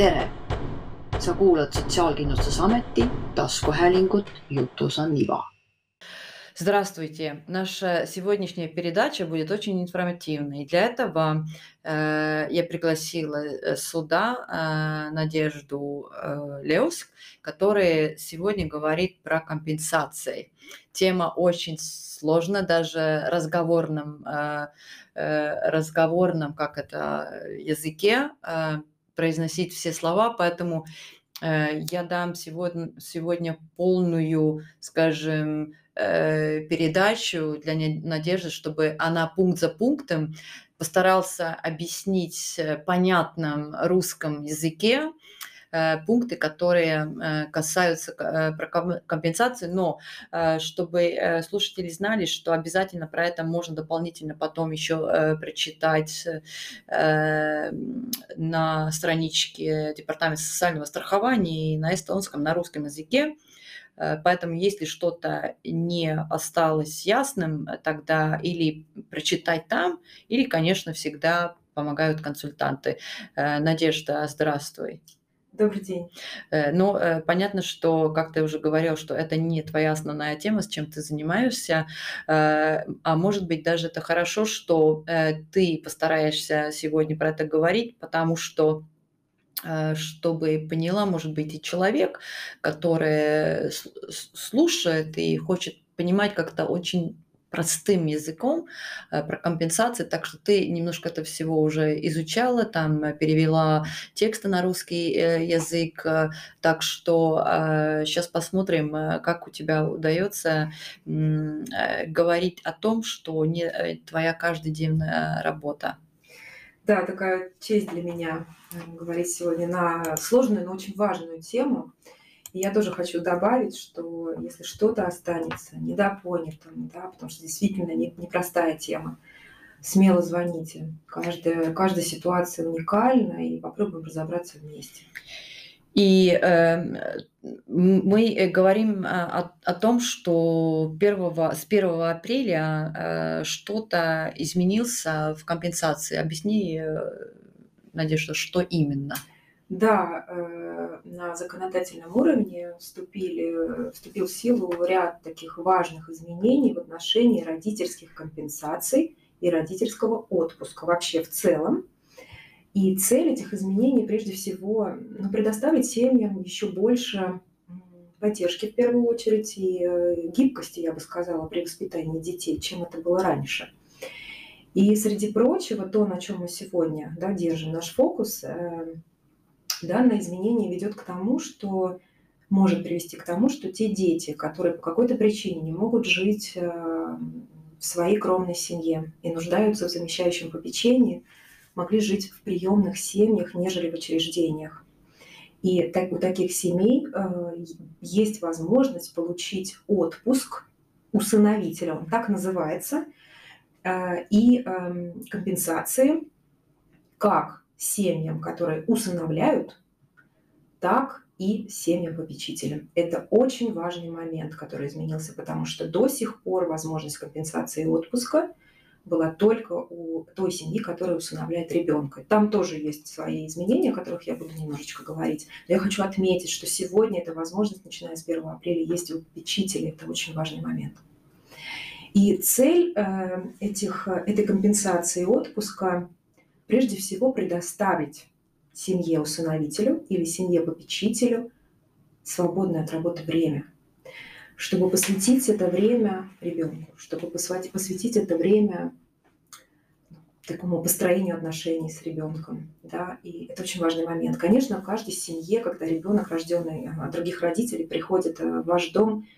tere! sa kuulad Sotsiaalkindlustusameti taskuhäälingut Jutus on iva. Здравствуйте! Наша сегодняшняя передача будет очень информативной. Для этого э, я пригласила э, сюда э, Надежду э, Леуск, которая сегодня говорит про компенсации. Тема очень сложная, даже разговорном, э, э, разговорном как это, языке э, произносить все слова, поэтому э, я дам сегодня, сегодня полную, скажем, э, передачу для Надежды, чтобы она пункт за пунктом постарался объяснить понятном русском языке, Э, пункты, которые э, касаются э, компенсации, но чтобы слушатели знали, что обязательно про это можно дополнительно потом еще прочитать на страничке Департамента социального страхования и на эстонском, на русском языке. Поэтому, если что-то не осталось ясным, тогда или прочитать там, или, конечно, всегда помогают консультанты. Надежда, здравствуй. Добрый день. Э, ну, э, понятно, что, как ты уже говорил, что это не твоя основная тема, с чем ты занимаешься, э, а может быть даже это хорошо, что ты постараешься сегодня про это говорить, потому что чтобы поняла, может быть, и человек, который слушает и хочет понимать как-то очень простым языком э, про компенсации, так что ты немножко это всего уже изучала, там э, перевела тексты на русский э, язык, так что сейчас посмотрим, как у тебя удается говорить о том, что не твоя каждодневная работа. Да, такая честь для меня говорить сегодня на сложную, но очень важную тему. Я тоже хочу добавить, что если что-то останется недопонятым, да, потому что действительно непростая тема, смело звоните. Каждая, каждая ситуация уникальна, и попробуем разобраться вместе. И эм, э, мы говорим о, о том, что 1, с 1 апреля э, что-то изменился в компенсации. Объясни, э, Надежда, что именно? Да, э, на законодательном уровне вступили, вступил в силу ряд таких важных изменений в отношении родительских компенсаций и родительского отпуска вообще в целом. И цель этих изменений прежде всего ну, предоставить семьям еще больше поддержки в первую очередь и э, гибкости, я бы сказала, при воспитании детей, чем это было раньше. И среди прочего, то, на чем мы сегодня да, держим наш фокус, э, данное изменение ведет к тому, что может привести к тому, что те дети, которые по какой-то причине не могут жить э, в своей кровной семье и нуждаются в замещающем попечении, могли жить в приемных семьях, нежели в учреждениях. И так, у таких семей э, есть возможность получить отпуск усыновителя, он так называется, э, и э, компенсации как семьям, которые усыновляют, так и семьям-попечителям. Это очень важный момент, который изменился, потому что до сих пор возможность компенсации отпуска была только у той семьи, которая усыновляет ребенка. Там тоже есть свои изменения, о которых я буду немножечко говорить. Но я хочу отметить, что сегодня эта возможность, начиная с 1 апреля, есть у попечителей. Это очень важный момент. И цель э, этих, этой компенсации отпуска прежде всего предоставить семье-усыновителю или семье-попечителю свободное от работы время, чтобы посвятить это время ребенку, чтобы посвятить это время такому построению отношений с ребенком. Да? И это очень важный момент. Конечно, в каждой семье, когда ребенок, рожденный от других родителей, приходит в ваш дом –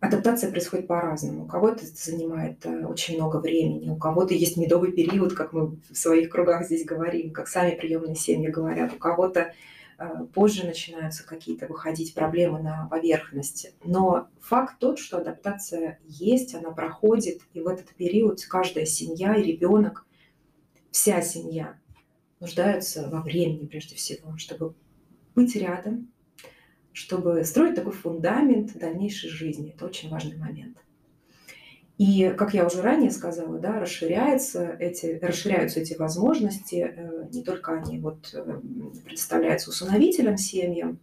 Адаптация происходит по-разному. У кого-то это занимает э, очень много времени, у кого-то есть медовый период, как мы в своих кругах здесь говорим, как сами приемные семьи говорят, у кого-то э, позже начинаются какие-то выходить проблемы на поверхность. Но факт тот, что адаптация есть, она проходит, и в этот период каждая семья и ребенок, вся семья нуждаются во времени прежде всего, чтобы быть рядом, чтобы строить такой фундамент дальнейшей жизни. Это очень важный момент. И, как я уже ранее сказала, да, расширяются эти, расширяются эти возможности, э, не только они вот э, предоставляются усыновителям семьям.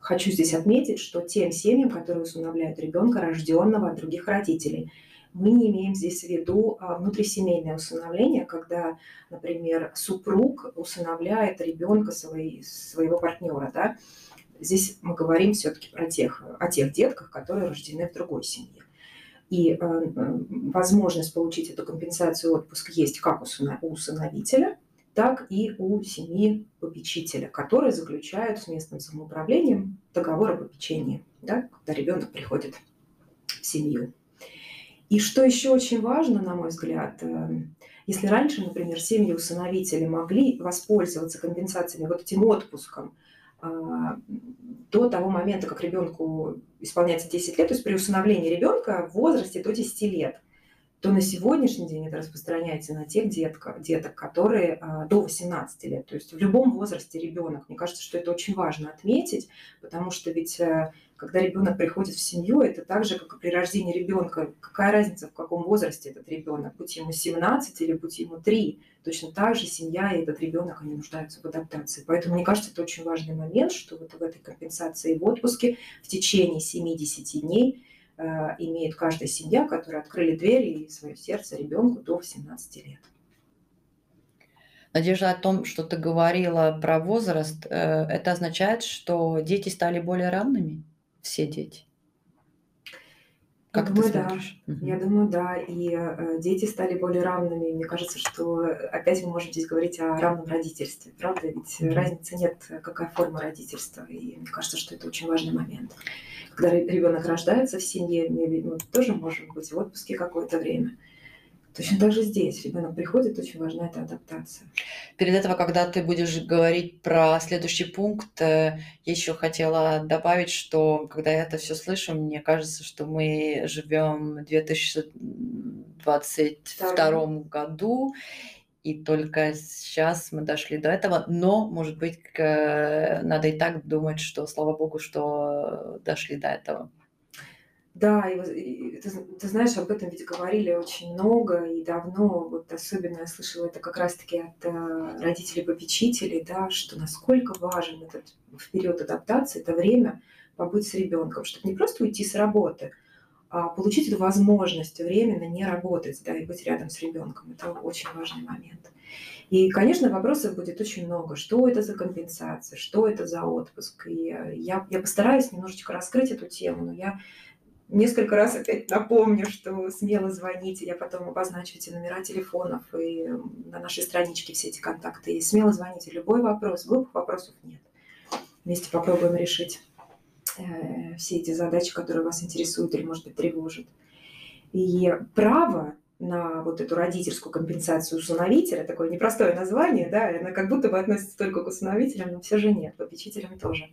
Хочу здесь отметить, что тем семьям, которые усыновляют ребенка, рожденного от других родителей, мы не имеем здесь в виду а, внутрисемейное усыновление, когда, например, супруг усыновляет ребенка своей, своего партнера. Да? Здесь мы говорим все-таки про тех, о тех детках, которые рождены в другой семье. И э, возможность получить эту компенсацию отпуск есть как у усыновителя, так и у семьи попечителя, которые заключают с местным самоуправлением договор о попечении, да, когда ребенок приходит в семью. И что еще очень важно, на мой взгляд, э, если раньше, например, семьи усыновители могли воспользоваться компенсациями вот этим отпуском до того момента, как ребенку исполняется 10 лет, то есть при усыновлении ребенка в возрасте до 10 лет, то на сегодняшний день это распространяется на тех детка, деток, которые а, до 18 лет. То есть в любом возрасте ребенок. Мне кажется, что это очень важно отметить, потому что ведь э, когда ребенок приходит в семью, это так же, как и при рождении ребенка. Какая разница, в каком возрасте этот ребенок? Будь ему 17 или будь ему 3. Точно так же семья и этот ребенок, они нуждаются в адаптации. Поэтому, мне кажется, это очень важный момент, что вот в этой компенсации в отпуске в течение 70 дней имеет каждая семья, которая открыли двери и свое сердце ребенку до 18 лет. Надежда, о том, что ты говорила про возраст, э, это означает, что дети стали более равными? все дети? Как я думаю, да. Угу. Я думаю, да. И э, дети стали более равными. Мне кажется, что опять мы можем здесь говорить о равном родительстве. Правда? Ведь угу. разницы нет, какая форма родительства. И мне кажется, что это очень важный момент. Когда ребенок рождается в семье, мы тоже можем быть в отпуске какое-то время. Точно так же здесь. Ребенок приходит, очень важна эта адаптация. Перед этого, когда ты будешь говорить про следующий пункт, я еще хотела добавить, что когда я это все слышу, мне кажется, что мы живем в 2022 да. году, и только сейчас мы дошли до этого, но, может быть, надо и так думать, что, слава богу, что дошли до этого. Да, и, и ты, ты знаешь, об этом ведь говорили очень много и давно. Вот особенно я слышала это как раз-таки от э, родителей-попечителей, да, что насколько важен этот период адаптации, это время побыть с ребенком, чтобы не просто уйти с работы, получить эту возможность временно не работать, да, и быть рядом с ребенком. Это очень важный момент. И, конечно, вопросов будет очень много. Что это за компенсация, что это за отпуск? И э, я, я постараюсь немножечко раскрыть эту тему, но я несколько раз опять напомню, что смело звоните, я потом обозначу эти номера телефонов и на нашей страничке все эти контакты. И смело звоните, любой вопрос, глупых вопросов нет. Вместе попробуем решить все эти задачи, которые вас интересуют или, может быть, тревожат. И право на вот эту родительскую компенсацию усыновителя, такое непростое название, да, она как будто бы относится только к усыновителям, но все же нет, попечителям тоже.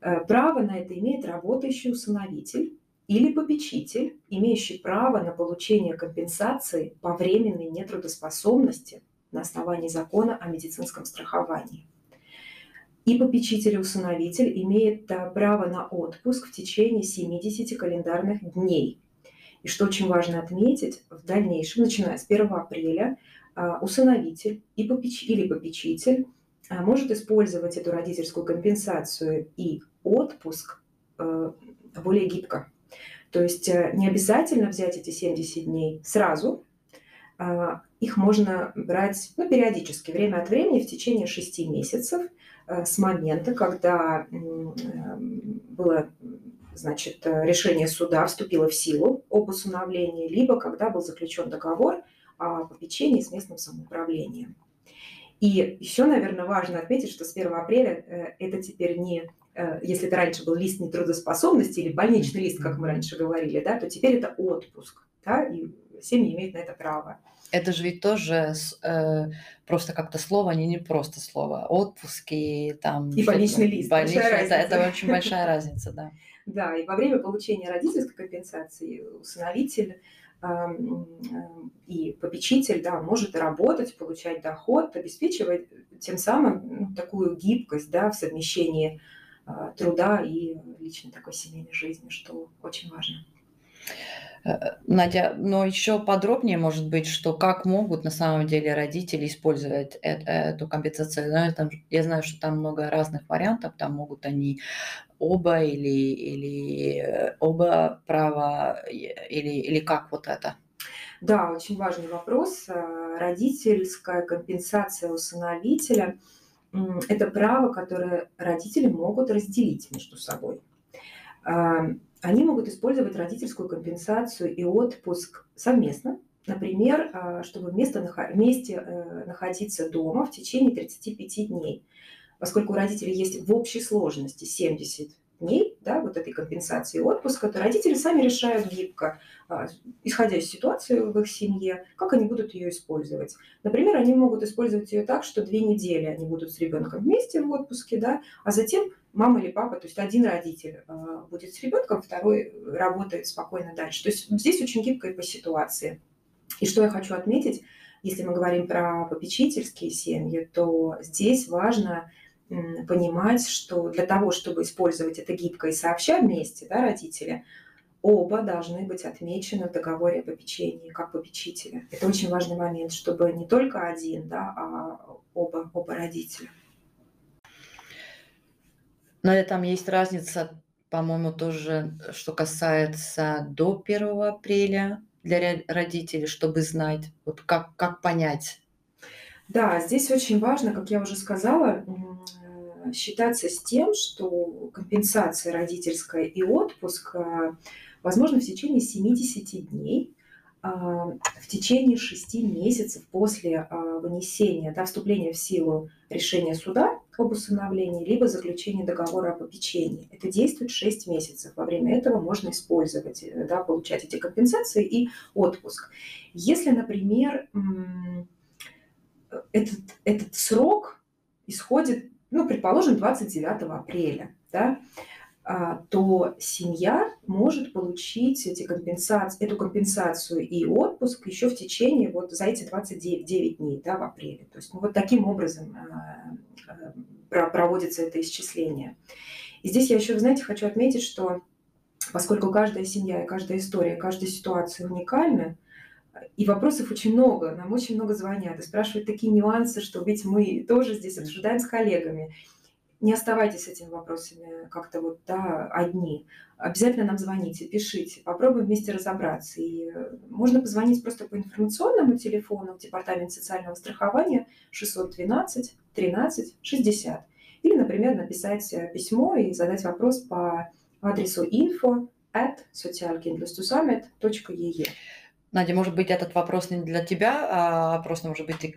Э, право на это имеет работающий усыновитель, или попечитель, имеющий право на получение компенсации по временной нетрудоспособности на основании закона о медицинском страховании. И попечитель и усыновитель имеет э, право на отпуск в течение 70 календарных дней. И что очень важно отметить, в дальнейшем, начиная с 1 апреля, э, усыновитель и попеч... или попечитель э, может использовать эту родительскую компенсацию и отпуск более гибко. То есть э, не обязательно взять эти 70 дней сразу, а, их можно брать ну, периодически, время от времени, в течение 6 месяцев э, с момента, когда э, было значит, решение суда вступило в силу об усыновлении, либо когда был заключен договор о попечении с местным самоуправлением. И еще, наверное, важно отметить, что с 1 апреля это теперь не Э, если это раньше был лист нетрудоспособности или больничный лист, как мы раньше говорили, да, то теперь это отпуск, да, и семьи имеют на это право. Это же ведь тоже э, просто как-то слово, не, не просто слово. Отпуски, там... И больничный лист. Больничный, это, это очень большая разница, да. Да, и во время получения родительской компенсации усыновитель и попечитель да, может работать, получать доход, обеспечивать тем самым ну, такую гибкость да, в совмещении а, труда и личной такой семейной жизни, что очень важно. Э, Надя, но еще подробнее, может быть, что как могут на самом деле родители использовать эту компенсацию. Я знаю, я знаю, что там много разных вариантов, там могут они оба или, или э, оба права, или, или как вот это? Да, очень важный вопрос. Э, родительская компенсация усыновителя – это право, которое родители могут разделить между собой. Они могут использовать родительскую компенсацию и отпуск совместно, например, а, чтобы вместе, вместе э, находиться дома в течение 35 дней. Поскольку у родителей есть в общей сложности 70 дней да, вот этой компенсации отпуска, то родители сами решают гибко, а, исходя из ситуации в их семье, как они будут ее использовать. Например, они могут использовать ее так, что две недели они будут с ребенком вместе в отпуске, да, а затем мама или папа, то есть один родитель а, будет с ребенком, второй работает спокойно дальше. То есть здесь очень гибко и по ситуации. И что я хочу отметить, если мы говорим про попечительские семьи, то здесь важно понимать, что для того, чтобы использовать это гибко и сообща вместе, да, родители, оба должны быть отмечены в договоре о попечении как попечители. Это очень важный момент, чтобы не только один, да, а оба, оба родителя. Но там есть разница, по-моему, тоже, что касается до 1 апреля для родителей, чтобы знать, вот как, как понять. Да, здесь очень важно, как я уже сказала, считаться с тем, что компенсация родительская и отпуск а, возможно в течение 70 дней, а, в течение 6 месяцев после а, вынесения, да, вступления в силу решения суда об усыновлении, либо заключения договора о попечении. Это действует 6 месяцев. Во время этого можно использовать, э, да, получать эти компенсации и отпуск. Если, например, этот, этот срок исходит ну, предположим, 29 апреля, да, а, то семья может получить эти компенсации, эту компенсацию и отпуск еще в течение вот за эти 29 дней да, в апреле. То есть ну, вот таким образом а, а, проводится это исчисление. И здесь я еще, знаете, хочу отметить, что поскольку каждая семья и каждая история, каждая ситуация уникальна, и вопросов очень много, нам очень много звонят и спрашивают такие нюансы, что ведь мы тоже здесь обсуждаем с коллегами. Не оставайтесь с этими вопросами как-то вот да, одни. Обязательно нам звоните, пишите, попробуем вместе разобраться. И э, можно позвонить просто по информационному телефону в Департамент социального страхования 612 13 60. Или, например, написать э, письмо и задать вопрос по адресу info at socialkindlustusamet.ee. Надя, может быть, этот вопрос не для тебя, а просто, может быть, ты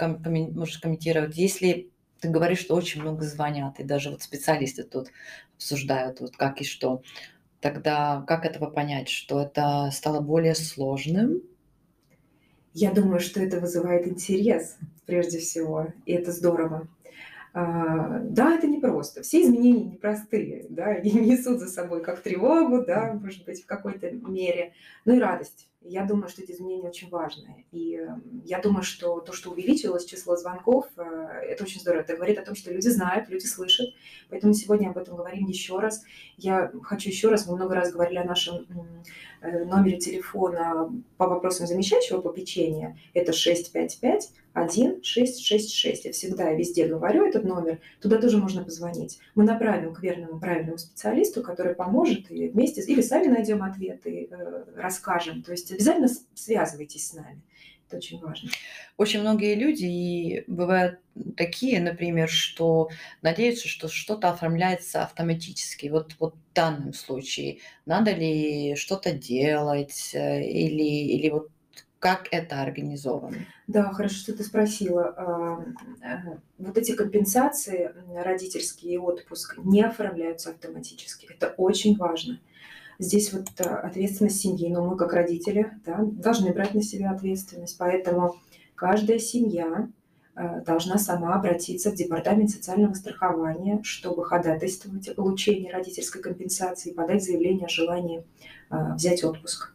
можешь комментировать. Если ты говоришь, что очень много звонят, и даже вот специалисты тут обсуждают, вот как и что, тогда как этого понять, что это стало более сложным? Я думаю, что это вызывает интерес, прежде всего, и это здорово. А, да, это непросто. Все изменения непростые, да, и несут за собой как тревогу, да, может быть, в какой-то мере, но и радость я думаю, что эти изменения очень важные. И эм, я думаю, что то, что увеличилось число звонков, э, это очень здорово. Это говорит о том, что люди знают, люди слышат. Поэтому сегодня об этом говорим еще раз. Я хочу еще раз, мы много раз говорили о нашем номере телефона по вопросам замещающего попечения. Это 655 1666. Я всегда и везде говорю этот номер. Туда тоже можно позвонить. Мы направим к верному, правильному специалисту, который поможет и вместе, или сами найдем ответ и э, расскажем. То есть обязательно связывайтесь с нами. Это очень важно. Очень многие люди, и бывают такие, например, что надеются, что что-то оформляется автоматически. Вот, вот в данном случае надо ли что-то делать э, или, или вот как это организовано? Да, хорошо, что ты спросила. Э, вот эти компенсации родительские и отпуск не оформляются автоматически. Это очень важно. Здесь вот э, ответственность семьи, но мы как родители да, должны брать на себя ответственность. Поэтому каждая семья э, должна сама обратиться в Департамент социального страхования, чтобы ходатайствовать о получении родительской компенсации, подать заявление о желании взять отпуск.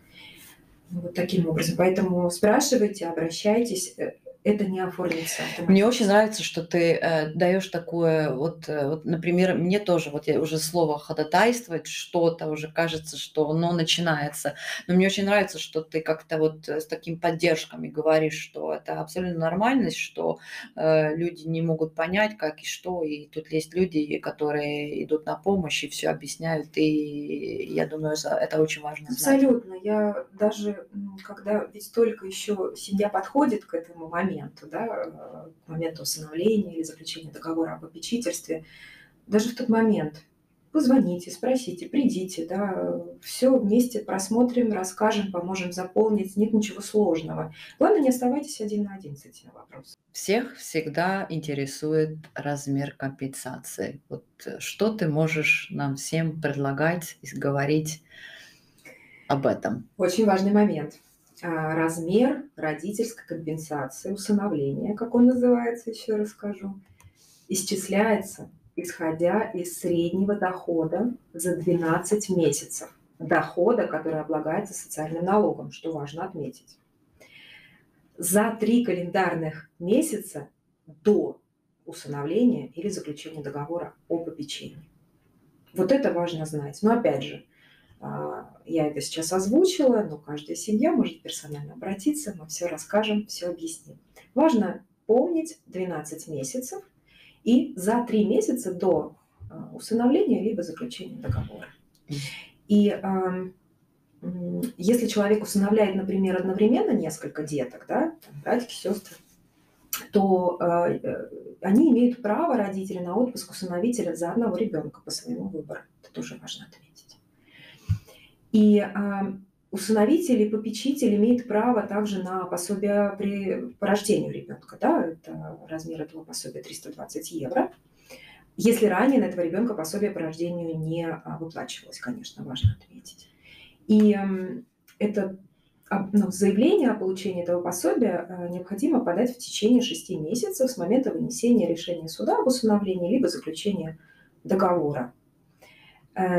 Вот таким образом. Поэтому спрашивайте, обращайтесь. Э, это не оформится. Мне очень нравится, что ты э, даешь такое, вот, э, вот, например, мне тоже, вот я уже слово ходатайствовать, что-то уже кажется, что оно начинается. Но мне очень нравится, что ты как-то вот с таким поддержками говоришь, что это абсолютно нормальность, что э, люди не могут понять, как и что, и тут есть люди, которые идут на помощь и все объясняют, и я думаю, это очень важно. Знать. Абсолютно. Я даже, когда ведь только еще семья подходит к этому моменту, моменту, да, э, к моменту усыновления или заключения договора об попечительстве, даже в тот момент позвоните, спросите, придите, да, все вместе просмотрим, расскажем, поможем заполнить, нет ничего сложного. Главное, не оставайтесь один на один с этим вопросом. Всех всегда интересует размер компенсации. Вот э, что ты можешь нам всем предлагать и говорить об этом? Очень важный момент – размер родительской компенсации, усыновления, как он называется, еще расскажу, исчисляется исходя из среднего дохода за 12 месяцев. Дохода, который облагается социальным налогом, что важно отметить. За три календарных месяца до усыновления или заключения договора о попечении. Вот это важно знать. Но опять же, я это сейчас озвучила, но каждая семья может персонально обратиться, мы все расскажем, все объясним. Важно помнить 12 месяцев и за 3 месяца до а, усыновления либо заключения договора. И если человек усыновляет, например, одновременно несколько деток, да, братики, сестры, то э, они имеют право, родители, на отпуск усыновителя за одного ребенка по своему выбору. Это тоже важно отметить. И а, усыновитель и попечитель имеет право также на пособие при, по рождению ребенка. Да? Это размер этого пособия 320 евро. Если ранее на этого ребенка пособие по рождению не а, выплачивалось, конечно, важно отметить. И это ну, заявление о получении этого пособия а, необходимо подать в течение шести месяцев с момента вынесения решения суда об усыновлении либо заключения договора.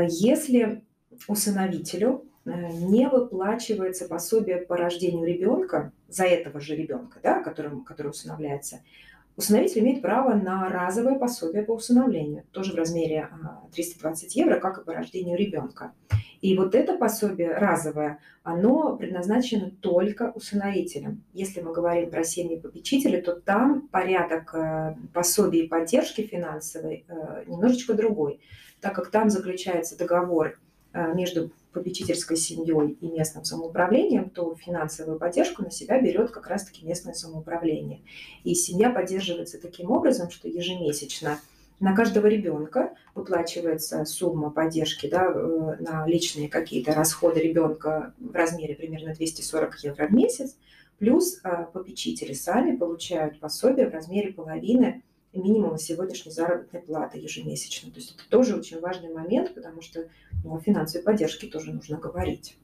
Если усыновителю э, не выплачивается пособие по рождению ребенка за этого же ребенка, да, которым, который усыновляется, усыновитель имеет право на разовое пособие по усыновлению, тоже в размере 320 а, евро, как и по рождению ребенка. И вот это пособие разовое, оно предназначено только усыновителям. Если мы говорим про семьи попечителей, то там порядок э, пособий и поддержки финансовой э, немножечко другой, так как там заключается договор между попечительской семьей и местным самоуправлением, то финансовую поддержку на себя берет как раз-таки местное самоуправление. И семья поддерживается таким образом, что ежемесячно на каждого ребенка выплачивается сумма поддержки да, э, на личные какие-то расходы ребенка в размере примерно 240 евро в месяц, плюс э, попечители сами получают пособие в размере половины минимума сегодняшней заработной платы ежемесячно. То есть это тоже очень важный момент, потому что ну, о финансовой поддержке тоже нужно говорить.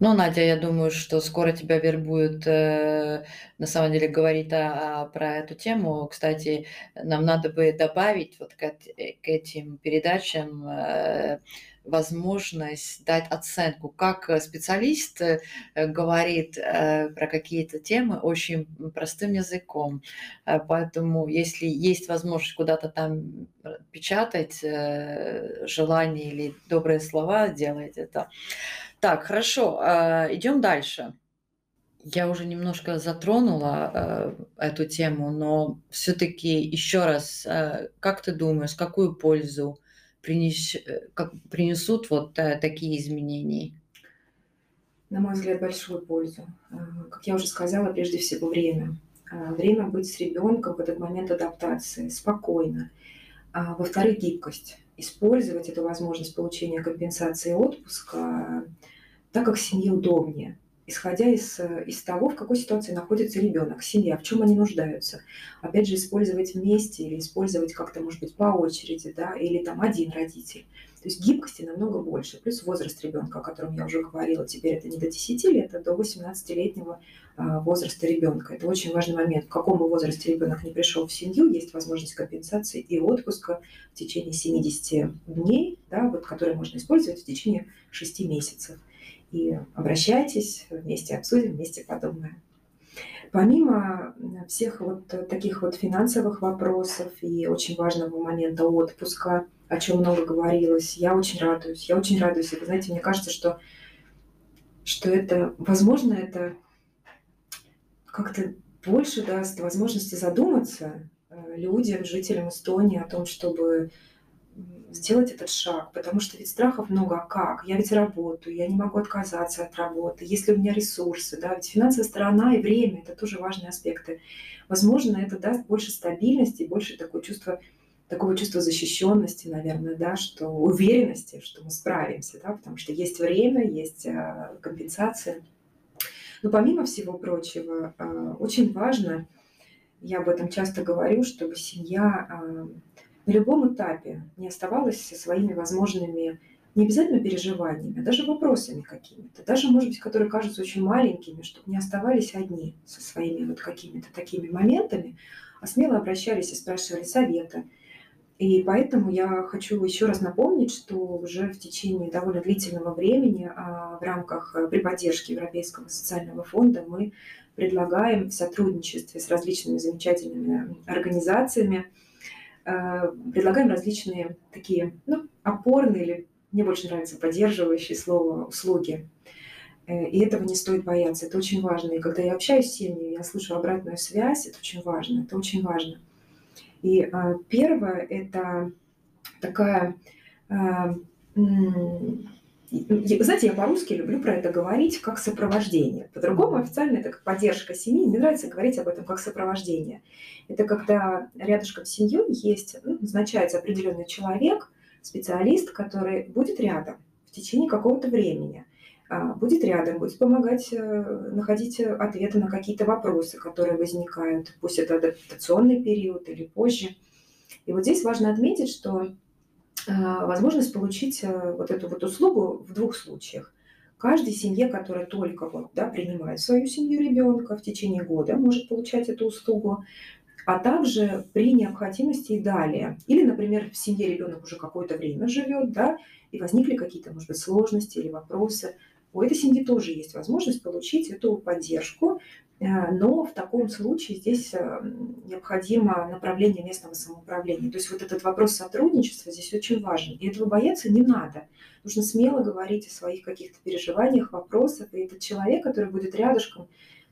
Ну, Надя, я думаю, что скоро тебя вербуют, э, на самом деле, говорить о, о, про эту тему. Кстати, нам надо бы добавить вот к, к этим передачам э, возможность дать оценку. Как специалист э, говорит э, про какие-то темы очень простым языком. Э, поэтому если есть возможность куда-то там печатать желание или добрые слова, делайте это. Так, хорошо, идем дальше. Я уже немножко затронула эту тему, но все-таки еще раз, как ты думаешь, какую пользу принес, э, как, принесут вот э, такие изменения? На мой взгляд, большую пользу. Э, как я уже сказала, прежде всего время. Время быть с ребенком в этот момент адаптации, спокойно. А, во-вторых, гибкость. Использовать эту возможность получения компенсации отпуска так, как семье удобнее исходя из, из того, в какой ситуации находится ребенок, семья, в чем они нуждаются. Опять же, использовать вместе или использовать как-то, может быть, по очереди, да, или там один родитель. То есть гибкости намного больше. Плюс возраст ребенка, о котором я уже говорила, теперь это не до 10 лет, это до 18-летнего а, возраста ребенка. Это очень важный момент. В каком бы возрасте ребенок не пришел в семью, есть возможность компенсации и отпуска в течение 70 дней, да, вот, которые можно использовать в течение 6 месяцев. И обращайтесь, вместе обсудим, вместе подумаем. Помимо всех вот таких вот финансовых вопросов и очень важного момента отпуска, о чем много говорилось, я очень радуюсь. Я очень радуюсь. И, вы знаете, мне кажется, что, что это, возможно, это как-то больше даст возможности задуматься э, людям, жителям Эстонии о том, чтобы сделать этот шаг, потому что ведь страхов много, а как? Я ведь работаю, я не могу отказаться от работы, есть ли у меня ресурсы, да, ведь финансовая сторона и время – это тоже важные аспекты. Возможно, это даст больше стабильности, больше такое чувство, такого чувства защищенности, наверное, да, что уверенности, что мы справимся, да, потому что есть время, есть а, компенсация. Но помимо всего прочего, а, очень важно, я об этом часто говорю, чтобы семья а, на любом этапе не оставалась со своими возможными не обязательно переживаниями, а даже вопросами какими-то, даже, может быть, которые кажутся очень маленькими, чтобы не оставались одни со своими вот какими-то такими моментами, а смело обращались и спрашивали совета. И поэтому я хочу еще раз напомнить, что уже в течение довольно длительного времени а, в рамках э, при поддержке Европейского социального фонда мы предлагаем в сотрудничестве с различными замечательными организациями предлагаем различные такие ну, опорные или мне больше нравится поддерживающие слово услуги. Э, и этого не стоит бояться, это очень важно. И когда я общаюсь с семьей, я слышу обратную связь, это очень важно, это очень важно. И э, первое – это такая знаете, я по-русски люблю про это говорить как сопровождение. По-другому официально это как поддержка семьи. Мне нравится говорить об этом как сопровождение. Это когда рядышком с семьей есть, ну, назначается определенный человек, специалист, который будет рядом в течение какого-то времени. А, будет рядом, будет помогать э, находить ответы на какие-то вопросы, которые возникают, пусть это адаптационный период или позже. И вот здесь важно отметить, что возможность получить э, вот эту вот услугу в двух случаях. Каждой семье, которая только вот, да, принимает свою семью ребенка в течение года, может получать эту услугу, а также при необходимости и далее. Или, например, в семье ребенок уже какое-то время живет, да, и возникли какие-то, может быть, сложности или вопросы. У этой семьи тоже есть возможность получить эту поддержку Э, но в таком случае здесь э, необходимо направление местного самоуправления. То есть вот этот вопрос сотрудничества здесь очень важен. И этого бояться не надо. Нужно смело говорить о своих каких-то переживаниях, вопросах. И этот человек, который будет рядышком,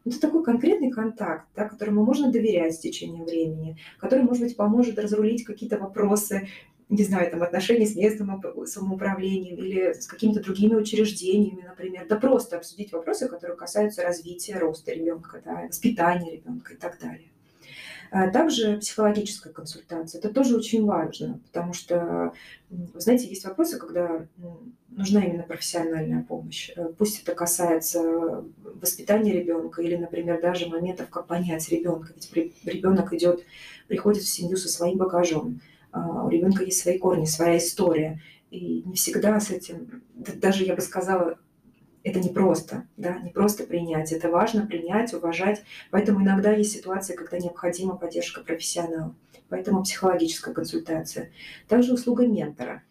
это такой конкретный контакт, да, которому можно доверять с течением времени, который, может быть, поможет разрулить какие-то вопросы, не знаю, там, отношения с местным самоуправлением или с какими-то другими учреждениями, например, да просто обсудить вопросы, которые касаются развития, роста ребенка, да, воспитания ребенка и так далее. А также психологическая консультация. Это тоже очень важно, потому что, вы знаете, есть вопросы, когда нужна именно профессиональная помощь. Э, пусть это касается воспитания ребенка или, например, даже моментов, как понять ребенка. Ведь ребенок идет, приходит в семью со своим багажом у ребенка есть свои корни, своя история. И не всегда с этим, даже я бы сказала, это не просто, да, не просто принять, это важно принять, уважать. Поэтому иногда есть ситуации, когда необходима поддержка профессионала. Поэтому психологическая консультация. Также услуга ментора.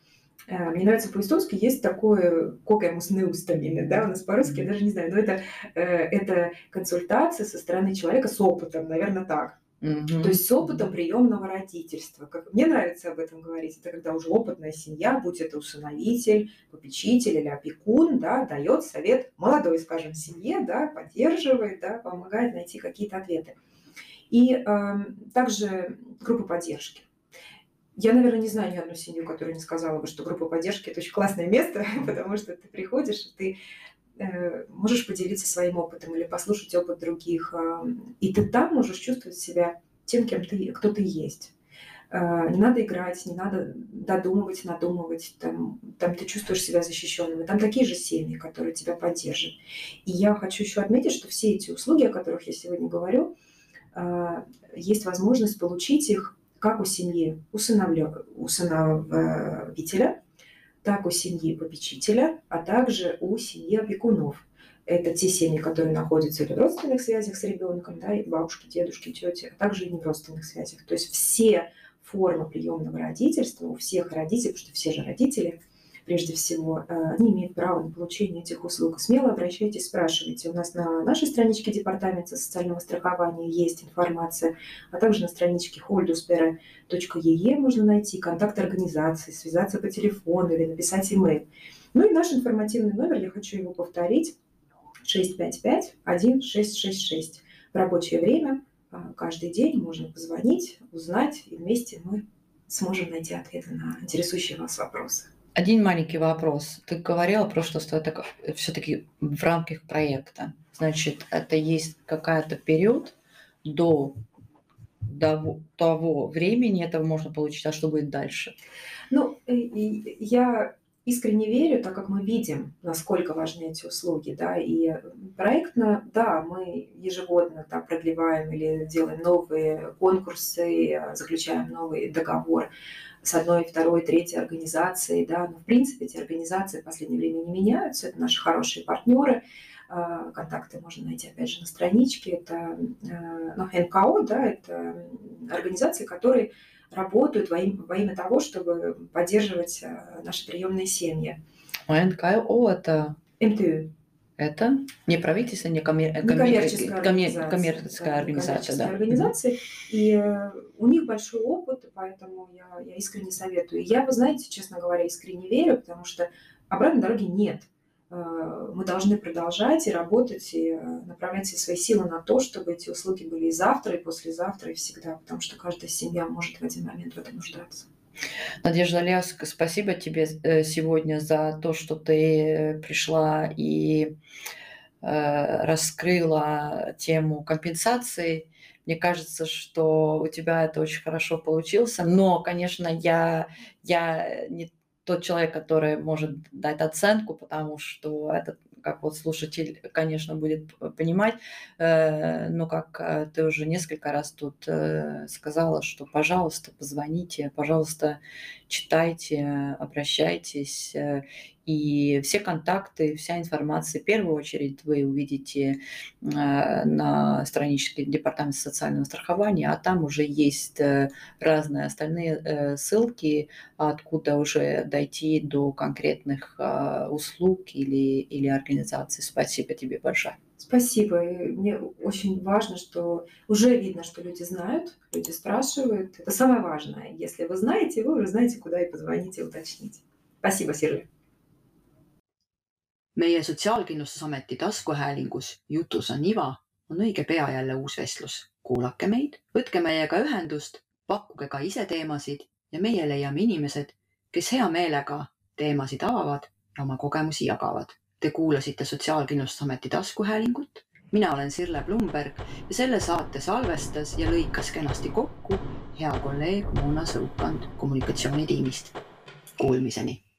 Э, мне нравится по-эстонски есть такое «кокемус неустамины», да, у нас по-русски, я даже не знаю, но это, э, это консультация со стороны человека с опытом, наверное, так. Угу. То есть с опытом приемного родительства. Как мне нравится об этом говорить, это когда уже опытная семья, будь это усыновитель, попечитель или опекун, да, дает совет молодой, скажем, семье, да, поддерживает, да, помогает найти какие-то ответы. И э, также группа поддержки. Я, наверное, не знаю ни одну семью, которая не сказала бы, что группа поддержки – это очень классное место, потому что ты приходишь, ты можешь поделиться своим опытом или послушать опыт других, а, и ты там можешь чувствовать себя тем, кем ты, кто ты есть. А, не надо играть, не надо додумывать, надумывать, там, там ты чувствуешь себя защищенным. И там такие же семьи, которые тебя поддержат. И я хочу еще отметить, что все эти услуги, о которых я сегодня говорю, есть возможность получить их как у семьи усыновителя, так у семьи попечителя, а также у семьи опекунов. Это те семьи, которые находятся или в родственных связях с ребенком, да, и бабушки, дедушки, тети, а также и не в родственных связях. То есть все формы приемного родительства у всех родителей, потому что все же родители, прежде всего, э, они имеют право на получение этих услуг. Смело обращайтесь, спрашивайте. У нас на нашей страничке Департамента социального страхования есть информация, а также на страничке holduspera.ee можно найти контакт организации, связаться по телефону или написать имейл. Ну и наш информативный номер, я хочу его повторить, 655-1666. В рабочее время а, каждый день можно позвонить, узнать, и вместе мы сможем найти ответы на интересующие вас вопросы. Один маленький вопрос. Ты говорила просто, что это все-таки в рамках проекта. Значит, это есть какая-то период до, до того времени этого можно получить, а что будет дальше? Ну, я искренне верю, так как мы видим, насколько важны эти услуги, да, и проектно, да, мы ежегодно да, продлеваем или делаем новые конкурсы, заключаем новый договор с одной, второй, третьей организацией, да, но в принципе эти организации в последнее время не меняются, это наши хорошие партнеры, а, контакты можно найти опять же на страничке, это ну, НКО, да, это организации, которые работают во имя, во имя того, чтобы поддерживать э, наши приемные семьи. А НКО это? МТУ. Это не правительство, не, коммер... не коммерческая, коммер... коммерческая да, организация. Да. организация. И э, у них большой опыт, поэтому я, я искренне советую. Я, вы знаете, честно говоря, искренне верю, потому что обратной дороги нет. Э, мы должны продолжать и работать, и э, направлять все свои силы на то, чтобы эти услуги были и завтра, и послезавтра, и всегда, потому что каждая семья может в один момент в этом нуждаться. Надежда Ляска, спасибо тебе э, сегодня за то, что ты пришла и раскрыла тему компенсации. Мне кажется, что у тебя это очень хорошо получилось. Но, конечно, я, я не тот человек, который может дать оценку, потому что этот как вот слушатель, конечно, будет понимать, э, но как э, ты уже несколько раз тут э, сказала, что, пожалуйста, позвоните, пожалуйста, читайте, обращайтесь, и все контакты, вся информация, в первую очередь, вы увидите на страничке Департамента социального страхования, а там уже есть разные остальные ссылки, откуда уже дойти до конкретных услуг или, или организаций. Спасибо тебе большое. Спасибо. И мне очень важно, что уже видно, что люди знают, люди спрашивают. Это самое важное. Если вы знаете, вы уже знаете, куда и позвонить и уточнить. Спасибо, Сирли. meie Sotsiaalkindlustusameti taskuhäälingus Jutus on iva on õige pea jälle uus vestlus. kuulake meid, võtke meiega ühendust, pakkuge ka ise teemasid ja meie leiame inimesed, kes hea meelega teemasid avavad ja oma kogemusi jagavad Te kuulasite Sotsiaalkindlustusameti taskuhäälingut. mina olen Sirle Blumberg ja selle saate salvestas ja lõikas kenasti kokku hea kolleeg Moona Sõukand kommunikatsioonitiimist. Kuulmiseni